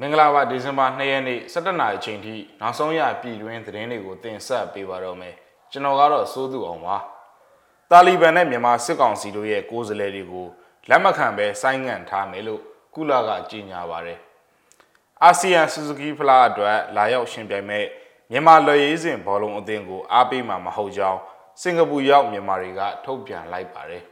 မင်္ဂလာပါဒီဇင်ဘာ2ရက်နေ့17နာရီချိန်ထိနောက်ဆုံးရပြည်တွင်းသတင်းတွေကိုတင်ဆက်ပေးပါတော့မယ်ကျွန်တော်ကတော့စိုးသူအောင်ပါတာလီဘန်နဲ့မြန်မာစစ်ကောင်စီတို့ရဲ့ကိုယ်စားလှယ်တွေကိုလက်မခံဘဲဆိုင်းငံ့ထားမယ်လို့ကုလကကြေညာပါတယ်အာဆီယံဆူဇူကီဖလားအတွက်လာရောက်ရှင်ပြိုင်မဲ့မြန်မာလွယ်ရေးစဉ်ဘောလုံးအသင်းကိုအားပေးမှာမဟုတ်ကြောင်းစင်ကာပူရောက်မြန်မာတွေကထုတ်ပြန်လိုက်ပါတယ်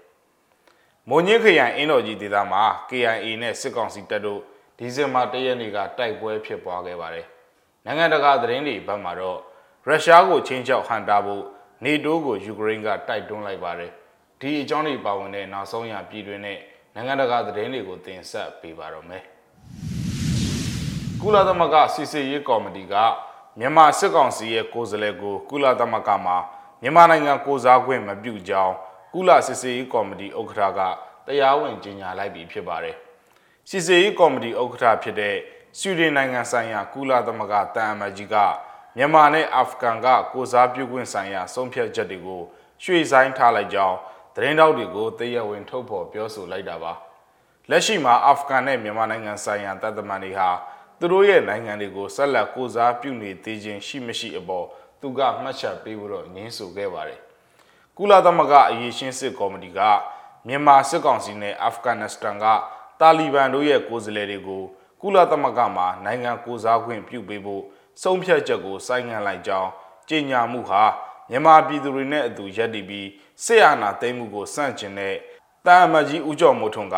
မွန်ညင်းခရိုင်အင်းတော်ကြီးဒေသမှာ KIA နဲ့စစ်ကောင်စီတပ်တို့ ဒီဇင်ဘာ၁ရက်နေ့ကတိုက်ပွဲဖြစ်ပွားခဲ့ပါတယ်။နိုင်ငံတကာသတင်းတွေဘက်မှာတော့ရုရှားကိုချင်းချောက်ဟန်တာဖို့နေတိုးကိုယူကရိန်းကတိုက်တွန်းလိုက်ပါတယ်။ဒီအကြောင်းတွေပါဝင်တဲ့နောက်ဆုံးရပြည်တွင်းနဲ့နိုင်ငံတကာသတင်းတွေကိုတင်ဆက်ပေးပါတော့မယ်။ကုလသမဂ္ဂစီစီရေးကော်မတီကမြန်မာစစ်ကောင်စီရဲ့ကိုယ်စားလှယ်ကိုကုလသမဂ္ဂမှာမြန်မာနိုင်ငံကိုစားခွင့်မပြုကြောင်းကုလစစ်စီရေးကော်မတီဥက္ကဋ္ဌကတရားဝင်ကြေညာလိုက်ပြီဖြစ်ပါတယ်။ စီစီရေးကော်မတီဥက္ကဋ္ဌဖြစ်တဲ့ဆွီဒင်နိုင်ငံဆိုင်ရာကုလသမဂ္ဂတန်အမတ်ကြီးကမြန်မာနဲ့အာဖဂန်ကကိုစားပြုခွင့်ဆိုင်ရာဆုံးဖြတ်ချက်တွေကိုရွှေ့ဆိုင်းထားလိုက်ကြောင်းသတင်းတောက်တွေကိုတရားဝင်ထုတ်ဖော်ပြောဆိုလိုက်တာပါ။လက်ရှိမှာအာဖဂန်နဲ့မြန်မာနိုင်ငံဆိုင်ရာတပ်သမန်တွေဟာသူတို့ရဲ့နိုင်ငံတွေကိုဆက်လက်ကိုစားပြုနေသေးခြင်းရှိမရှိအပေါ်သူကမှတ်ချက်ပေးဖို့တော့ငင်းဆိုခဲ့ပါတယ်။ကုလသမဂ္ဂအရေးရှင်းစစ်ကော်မတီကမြန်မာစစ်ကောင်စီနဲ့အာဖဂန်နစ္စတန်က တာလီဘန်တို့ရဲ့ကိုယ်စားလှယ်တွေကိုကုလသမဂ္ဂမှာနိုင်ငံကိုစားခွင့်ပြုပေးဖို့ဆုံးဖြတ်ချက်ကိုစိုင်းငံ့လိုက်ကြောင်းကြေညာမှုဟာမြန်မာပြည်သူတွေနဲ့အတူရပ်တည်ပြီးစစ်အာဏာသိမ်းမှုကိုစန့်ကျင်တဲ့တာအမကြီးဦးကျော်မိုးထွန်းက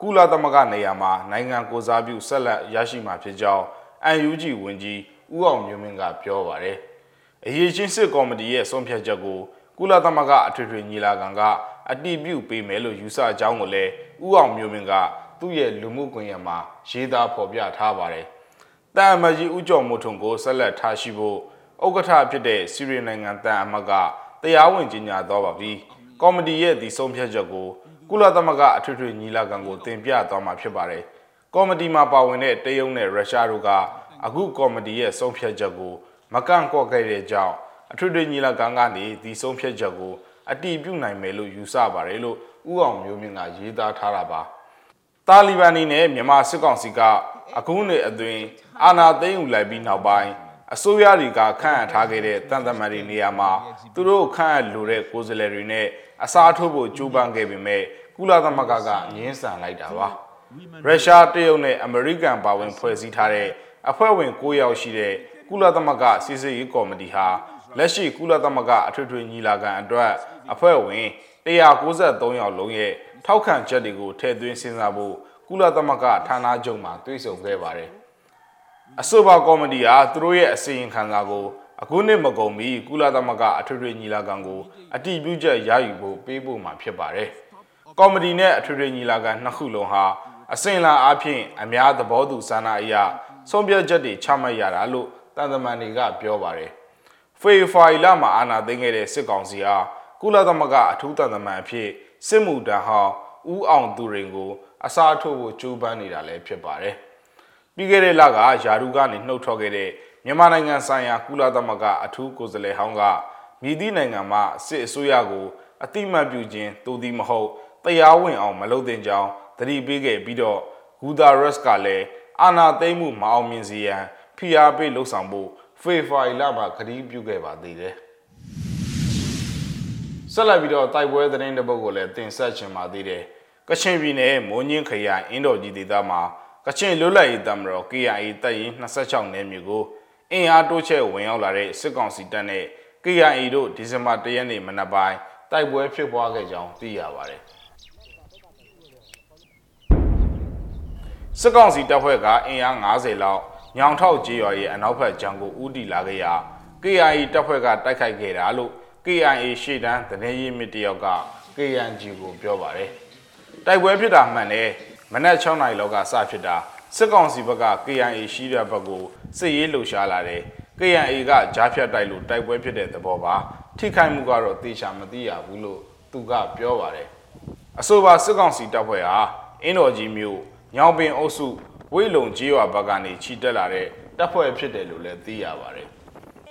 ကုလသမဂ္ဂနေရာမှာနိုင်ငံကိုစားပြုဆက်လက်ရရှိမှာဖြစ်ကြောင်း UNG ဝန်ကြီးဦးအောင်မျိုးမင်းကပြောပါတယ်။အရေးချင်းစစ်ကော်မတီရဲ့ဆုံးဖြတ်ချက်ကိုကုလသမဂ္ဂအထွေထွေညီလာခံကအတည်ပြုပေးမယ်လို့ယူဆကြောင်းကိုလည်းဦးအောင်မျိုးမင်းက သူ့ရဲ့လူမှုကွန်ရက်မှာရေးသားဖော်ပြထားပါတယ်။တန်အမကြီးဦးကျော်မိုးထွန်းကိုဆက်လက်ထားရှိဖို့ဥက္ကဋ္ဌဖြစ်တဲ့စီရီနိုင်ငံတန်အမတ်ကတရားဝင်ကြီးညာသွားပါပြီ။ကော်မတီရဲ့ဒီဆုံးဖြတ်ချက်ကိုကုလသမဂ္ဂအထွေထွေညီလာခံကိုတင်ပြသွားမှာဖြစ်ပါတယ်။ကော်မတီမှာပါဝင်တဲ့တရုတ်နဲ့ရုရှားတို့ကအခုကော်မတီရဲ့ဆုံးဖြတ်ချက်ကိုမကန့်ကွက်ခဲ့တဲ့ကြောင့်အထွေထွေညီလာခံကနေဒီဆုံးဖြတ်ချက်ကိုအတီးပြုတ်နိုင်မယ်လို့ယူဆပါတယ်လို့ဥအောင်မျိုးမြင့်ကရေးသားထားတာပါ တာလီဘန်နေနဲ့မြန်မာစစ်ကောင်စီကအခုနှစ်အတွင်းအာဏာသိမ်းယူလိုက်ပြီးနောက်ပိုင်းအစိုးရတွေကခန့်အပ်ထားခဲ့တဲ့တန်တမန်တွေနေရာမှာသူတို့ခန့်အပ်လိုတဲ့ကိုယ်စားလှယ်တွေနဲ့အစားထိုးဖို့ကြိုးပမ်းခဲ့ပေမဲ့ကုလသမဂ္ဂကငင်းဆန်လိုက်တာပါရုရှားတရုတ်နဲ့အမေရိကန်ပါဝင်ဖွဲ့စည်းထားတဲ့အဖွဲ့ဝင်9ယောက်ရှိတဲ့ကုလသမဂ္ဂစီစစ်ရေးကော်မတီဟာလက်ရှိကုလသမဂ္ဂအထွေထွေညီလာခံအတွက်အဖွဲ့ဝင် 193ယောက်လုံးရဲ့ထောက်ခံချက်တွေကိုထည့်သွင်းစဉ်းစားဖို့ကုလသမဂ္ဂဌာနချုပ်မှတွေ့ဆုံခဲ့ပါတယ်။အဆိုပါကော်မတီဟာသူတို့ရဲ့အစီရင်ခံစာကိုအခုနှစ်မကုန်မီကုလသမဂ္ဂအထွေထွေညီလာခံကိုအတည်ပြုချက်ရယူဖို့ပေးဖို့မှာဖြစ်ပါတယ်။ကော်မတီနဲ့အထွေထွေညီလာခံနှစ်ခုလုံးဟာအစဉ်လာအဖြစ်အများသဘောတူဆန္ဒအရဆုံးဖြတ်ချက်တွေချမှတ်ရတာလို့တန်တမန်တွေကပြောပါတယ်။ဖေဖော်ဝါရီလမှာအာဏာသိမ်းခဲ့တဲ့စစ်ကောင်စီဟာ ကုလသမဂ္ဂအထူးတန်တမန်အဖြစ်စစ်မှုထမ်းဟောင်းဦးအောင်သူရင်ကို အစားထိုးဖို့ကြိုးပမ်းနေတာလည်းဖြစ်ပါတယ်။ပြီးခဲ့တဲ့လကယာရုကနေနှုတ်ထွက်ခဲ့တဲ့မြန်မာနိုင်ငံဆိုင်ရာကုလသမဂ္ဂအထူးကိုယ်စားလှယ်ဟောင်းကမြည်သည့်နိုင်ငံမှာစစ်အစိုးရကိုအတိမတ်ပြုခြင်းတူသည်မဟုတ်တရားဝင်အောင်မလုပ်သင့်ကြောင်းသတိပေးခဲ့ပြီးတော့ဂူဒါရက်စ်ကလည်းအာနာသိမ့်မှုမအောင်မြင်စေရန်ဖိအားပေးလှုံ့ဆော်ဖို့ဖေဖော်ဝါရီလမှာကတိပြုခဲ့ပါသေးတယ်။ ဆက်လက်ပြီးတော့တိုက်ပွဲသတင်းတစ်ပုဒ်ကိုလည်းတင်ဆက်ချင်ပါသေးတယ်။ကချင်ပြည်နယ်မွန်ညင်းခရိုင်အင်းတော်ကြီးဒေသမှာကချင်လွတ်လပ်ရေးတပ်မတော် KIA တပ်ရင်း26နယ်မြေကိုအင်အားတိုးချဲ့ဝင်ရောက်လာတဲ့စစ်ကောင်စီတပ်နဲ့ KIA တို့ဒီဇင်ဘာ၁ရက်နေ့မနက်ပိုင်းတိုက်ပွဲဖြစ်ပွားခဲ့ကြောင်းသိရပါတယ်။စစ်ကောင်စီတပ်ဖွဲ့ကအင်အား90လောက်ညောင်ထောက်ကြေးရွာရဲ့အနောက်ဘက်ဂျန်ကိုဦးတည်လာခဲ့ရာ KIA တပ်ဖွဲ့ကတိုက်ခိုက်ခဲ့တာလို့ KIA ရှေ့တန်းသတင်းရင်းမြစ်တယောက်က KNG ကိုပြောပါတယ်။တိုက်ပွဲဖြစ်တာမှန်တယ်မနက်6နာရီလောက်ကစဖြစ်တာစစ်ကောင်စီဘက်က KIA ရှိတဲ့ဘက်ကိုစစ်ရေးလှုပ်ရှားလာတယ် KIA ကကြားဖြတ်တိုက်လို့တိုက်ပွဲဖြစ်တဲ့သဘောပါထိခိုက်မှုကတော့တေချာမသိရဘူးလို့သူကပြောပါတယ်အဆိုပါစစ်ကောင်စီတပ်ဖွဲ့ဟာအင်းတော်ကြီးမြို့ညောင်ပင်အုပ်စုဝိလုံကြီးရွာဘက်ကနေခြိတက်လာတဲ့တပ်ဖွဲ့ဖြစ်တယ်လို့လည်းသိရပါတယ်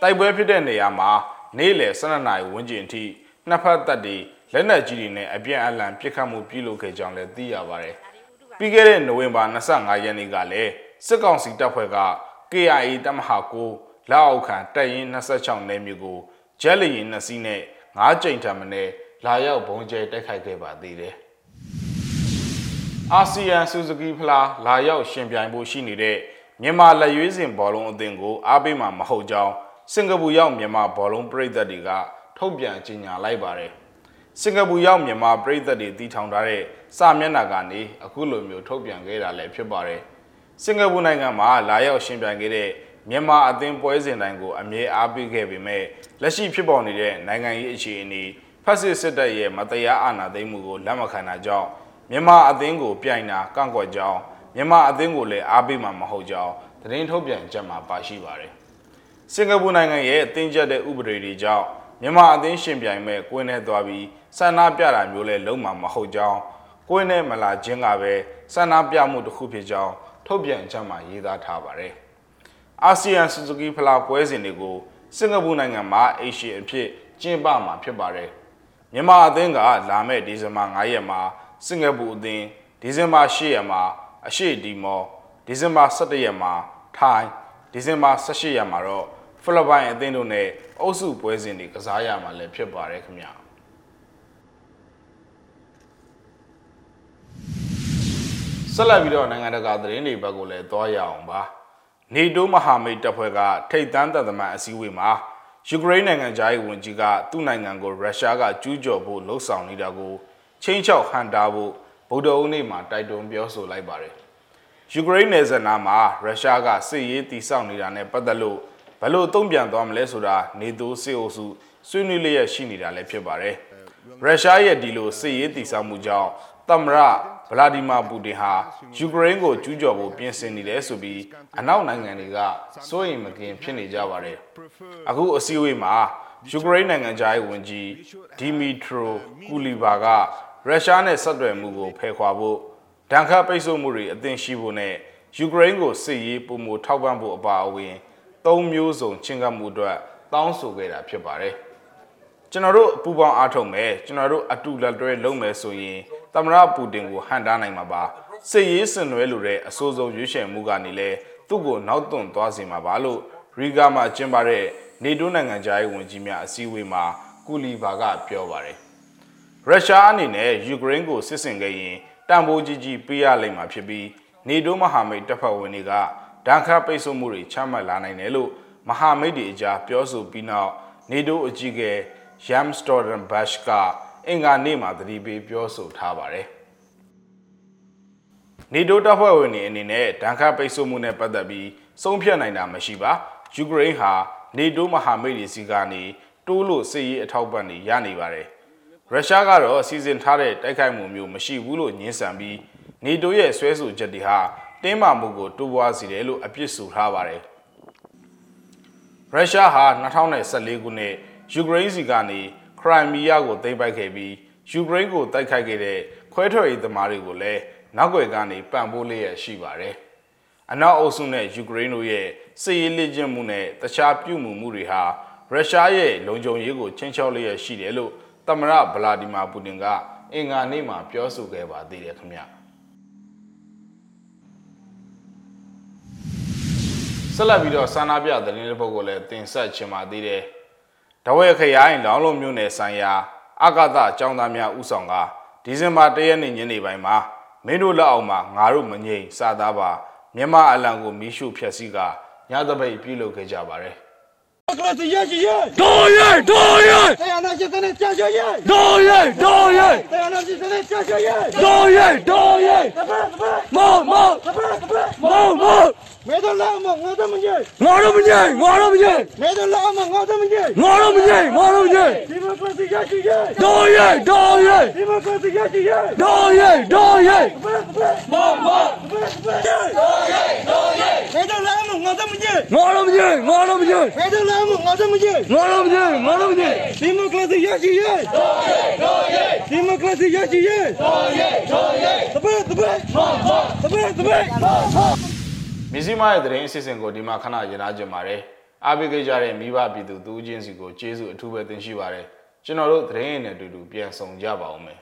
တိုက်ပွဲဖြစ်တဲ့နေရာမှာ နေ့လယ်12နာရီဝန်းကျင်အထိနှစ်ဖက်တပ်တွေလက်နက်ကြီးတွေနဲ့အပြင်းအလှန်ပစ်ခတ်မှုပြုလုပ်ခဲ့ကြောင်းလည်းသိရပါတယ်။ပြီးခဲ့တဲ့နိုဝင်ဘာ25ရက်နေ့ကလည်းစစစ်ကောင်စီတပ်ဖွဲ့က KIA တပ်မဟာ9လက်အောက်ခံတပ်ရင်း26နယ်မြေကိုဂျက်လီရင်နှစ်စီးနဲ့9ကြိမ်ထံမင်းလာရောက်ဘုံကျဲတိုက်ခိုက်ခဲ့ပါသေးတယ်။အာဆီယံစူဇူကီဖလားလာရောက်ရှင်ပြိုင်ဖို့ရှိနေတဲ့မြန်မာလက်ရွေးစင်ဘောလုံးအသင်းကိုအားပေးမှာမဟုတ်ကြောင်း စင်ကာပူရောက်မြန်မာဘောလုံးပြည်သက်တွေကထုတ်ပြန်ကြေညာလိုက်ပါတယ်။စင်ကာပူရောက်မြန်မာပြည်သက်တွေတည်ထောင်ထားတဲ့စာမျက်နှာကနေအခုလိုမျိုးထုတ်ပြန်ခဲ့တာလည်းဖြစ်ပါတယ်။စင်ကာပူနိုင်ငံမှာလာရောက်ရှင်ပြိုင်ခဲ့တဲ့မြန်မာအသင်းပွဲစဉ်တိုင်းကိုအမြဲအားပေးခဲ့ပေမဲ့လက်ရှိဖြစ်ပေါ်နေတဲ့နိုင်ငံရေးအခြေအနေဖက်စစ်စစ်တပ်ရဲ့မတရားအာဏာသိမ်းမှုကိုလက်မခံတာကြောင့်မြန်မာအသင်းကိုပြိုင်တာကန့်ကွက်ကြောင်းမြန်မာအသင်းကိုလည်းအားပေးမှာမဟုတ်ကြောင်းသတင်းထုတ်ပြန်ချက်မှာပါရှိပါတယ်။ စင်ကာပူနိုင်ငံရဲ့အသင်းကျပ်တဲ့ဥပဒေတွေကြောင့်မြန်မာအသင်းရှင်ပြိုင်မဲ့ကွင်းနဲ့သွားပြီးဆန္ဒပြတာမျိုးလည်းလုံးဝမဟုတ်ကြောင်းကွင်းနဲ့မလာခြင်းကပဲဆန္ဒပြမှုတစ်ခုဖြစ်ကြောင်းထုတ်ပြန်ချက်မှာရေးသားထားပါတယ်။အာဆီယံစူဇူကီဖလားပွဲစဉ်တွေကိုစင်ကာပူနိုင်ငံမှာအေရှီအဖြစ်ကျင်းပမှာဖြစ်ပါတယ်။မြန်မာအသင်းကလာမယ့်ဒီဇင်ဘာ9ရက်မှာစင်ကာပူအသင်းဒီဇင်ဘာ10ရက်မှာအရှေ့ဒီမော်ဒီဇင်ဘာ17ရက်မှာထိုင်းဒီဇင်ဘာ18ရက်မှာတော့ ဖိလစ်ပိုင်အသင်းတို့နဲ့အုပ်စုပွဲစဉ်တွေကစားရမှာလည်းဖြစ်ပါတယ်ခင်ဗျာဆက်လက်ပြီးတော့နိုင်ငံတကာသတင်းတွေဘက်ကိုလည်းသွားရအောင်ပါနေတိုးမဟာမိတ်တပ်ဖွဲ့ကထိတ်တန်းတပ်သမန်အစည်းအဝေးမှာယူကရိန်းနိုင်ငံသားရေးဝန်ကြီးကသူ့နိုင်ငံကိုရုရှားကကျူးကျော်ဖို့လှုံ့ဆော်နေတာကိုချင်းချောက်ဟန်တာဖို့ဗုဒ္ဓဦးနေ့မှာတိုက်တွန်းပြောဆိုလိုက်ပါတယ်ယူကရိန်းနယ်စပ်နားမှာရုရှားကစစ်ရေးတီဆောက်နေတာနဲ့ပတ်သက်လို့ ဘယ်လိုတုံ့ပြန်သွားမလဲဆိုတာနေတိုးစစ်အုပ်စုဆွေးနွေးလျက်ရှိနေတာလည်းဖြစ်ပါတယ်ရုရှားရဲ့ဒီလိုစစ်ရေးတီဆောက်မှုကြောင့်သမ္မတဗလာဒီမာပူတင်ဟာယူကရိန်းကိုကျူးကျော်ဖို့ပြင်ဆင်နေတယ်ဆိုပြီးအနောက်နိုင်ငံတွေကစိုးရိမ်မကင်ဖြစ်နေကြပါတယ်အခုအစည်းအဝေးမှာယူကရိန်းနိုင်ငံသားရေးဝန်ကြီးဒီမီထရိုကူလီဘာကရုရှားနဲ့ဆက်သွယ်မှုကိုဖယ်ခွာဖို့ဒဏ်ခတ်ပိတ်ဆို့မှုတွေအသင့်ရှိဖို့နဲ့ယူကရိန်းကိုစစ်ရေးပုံမထောက်ပံ့ဖို့အပါအဝင် သုံးမျိုးစုံချင်းကပ်မှုအတွက်တောင်းဆိုခဲ့တာဖြစ်ပါတယ်ကျွန်တော်တို့ပူပေါင်းအားထုတ်မယ်ကျွန်တော်တို့အတူလက်တွဲလုပ်မယ်ဆိုရင်သမ္မတပူတင်ကိုဟန်တားနိုင်မှာပါစစ်ရေးဆင်နွှဲလိုတဲ့အဆိုးဆုံးရွေးချယ်မှုကနေလဲသူ့ကိုနောက်သွန်သွားစေမှာပါလို့ရီဂါမှာကျင်းပတဲ့နေတိုးနိုင်ငံသားရေးဝန်ကြီးများအစည်းအဝေးမှာကူလီဘာကပြောပါတယ်ရုရှားအနေနဲ့ယူကရိန်းကိုစစ်ဆင်ခဲ့ရင်တန်ဖိုးကြီးကြီးပေးရလိမ့်မှာဖြစ်ပြီးနေတိုးမဟာမိတ်တပ်ဖွဲ့ဝင်တွေက ဒဏ်ခတ်ပိတ်ဆို့မှုတွေချမှတ်လာနိုင်တယ်လို့မဟာမိတ်တွေအကြားပြောဆိုပြီးနောက်နေတိုးအကြီးအကဲယမ်စတော်ဒန်ဘတ်ရှ်ကအင်္ဂါနေ့မှာသတိပေးပြောဆိုထားပါတယ်နေတိုးတပ်ဖွဲ့ဝင်တွေအနေနဲ့ဒဏ်ခတ်ပိတ်ဆို့မှုနဲ့ပတ်သက်ပြီးဆုံးဖြတ်နိုင်တာမရှိပါယူကရိန်းဟာနေတိုးမဟာမိတ်တွေစီကနေတိုးလို့စစ်ရေးအထောက်ပံ့တွေရနေပါတယ်ရုရှားကတော့စီစဉ်ထားတဲ့တိုက်ခိုက်မှုမျိုးမရှိဘူးလို့ညင်းဆန်ပြီးနေတိုးရဲ့ဆွဲဆိုချက်တွေဟာ တင်းမာမှုကိုတိုးပွားစေတယ်လို့အပြစ်ဆိုထားပါတယ်ရုရှားဟာ2014ခုနှစ်ယူကရိန်းစီကနေခရိုင်မီးယားကိုသိမ်းပိုက်ခဲ့ပြီးယူကရိန်းကိုတိုက်ခိုက်ခဲ့တဲ့ခွဲထွက်ရေးသမားတွေကိုလည်းနောက်ွယ်ကနေပံ့ပိုးလျက်ရှိပါတယ်။အနောက်အုပ်စုနဲ့ယူကရိန်းတို့ရဲ့စစ်ရေးလေ့ကျင့်မှုနဲ့တခြားပြုမှုမှုတွေဟာရုရှားရဲ့လုံခြုံရေးကိုချင်းချောက်လျက်ရှိတယ်လို့သမ္မတဗလာဒီမာပူတင်ကအင်္ဂါနေ့မှာပြောဆိုခဲ့ပါသေးတယ်ခင်ဗျ ဆက်လက်ပြီးတော့စာနာပြသတင်းတစ်ပုဒ်ကိုလည်းတင်ဆက်ချင်ပါသေးတယ်။ဒဝဲခရိုင်လောင်းလုံးမြို့နယ်ဆိုင်ရာအာကာသကျောင်းသားများဦးဆောင်ကဒီဇင်ဘာ၁ရက်နေ့ညနေပိုင်းမှာမင်းတို့လက်အောက်မှာငါတို့မငြိမ်စသားပါမြန်မာအလံကိုမီးရှို့ဖျက်ဆီးကညသပိတ်ပြုလုပ်ခဲ့ကြပါတယ်။တော်ရတော်ရတော်ရတော်ရတရားနာရှင်တဲ့ကြာရတော်ရတော်ရတရားနာရှင်တဲ့ကြာရတော်ရတော်ရမောမောမောမော မဲတော့လာမငါတော့မကြိုက်ငါတော့မကြိုက်ငါတော့မကြိုက်မဲတော့လာမငါတော့မကြိုက်ငါတော့မကြိုက်ငါတော့မကြိုက်ဒီမှာပတ်စီရရှိရတော်ရဲတော်ရဲဒီမှာပတ်စီရရှိရတော်ရဲတော်ရဲမမတော်ရဲတော်ရဲမဲတော့လာမငါတော့မကြိုက်ငါတော့မကြိုက်ငါတော့မကြိုက်မဲတော့လာမငါတော့မကြိုက်ငါတော့မကြိုက်ငါတော့မကြိုက်ဒီမှာပတ်စီရရှိရတော်ရဲတော်ရဲဒီမှာပတ်စီရရှိရတော်ရဲတော်ရဲတပတ်တပတ်မမတပတ်တပတ်မမ ရဲ့သတင်းအစီအစဉ်ကိုဒီမှာခဏရင်သားကြပါတယ်အားပေးကြကြတဲ့မိဘပြည်သူတူးချင်းစီကိုကျေးဇူးအထူးပဲတင်ရှိပါတယ်ကျွန်တော်တို့သတင်းရည်နဲ့အတူတူပြန်ဆောင်ကြပါဦးမယ်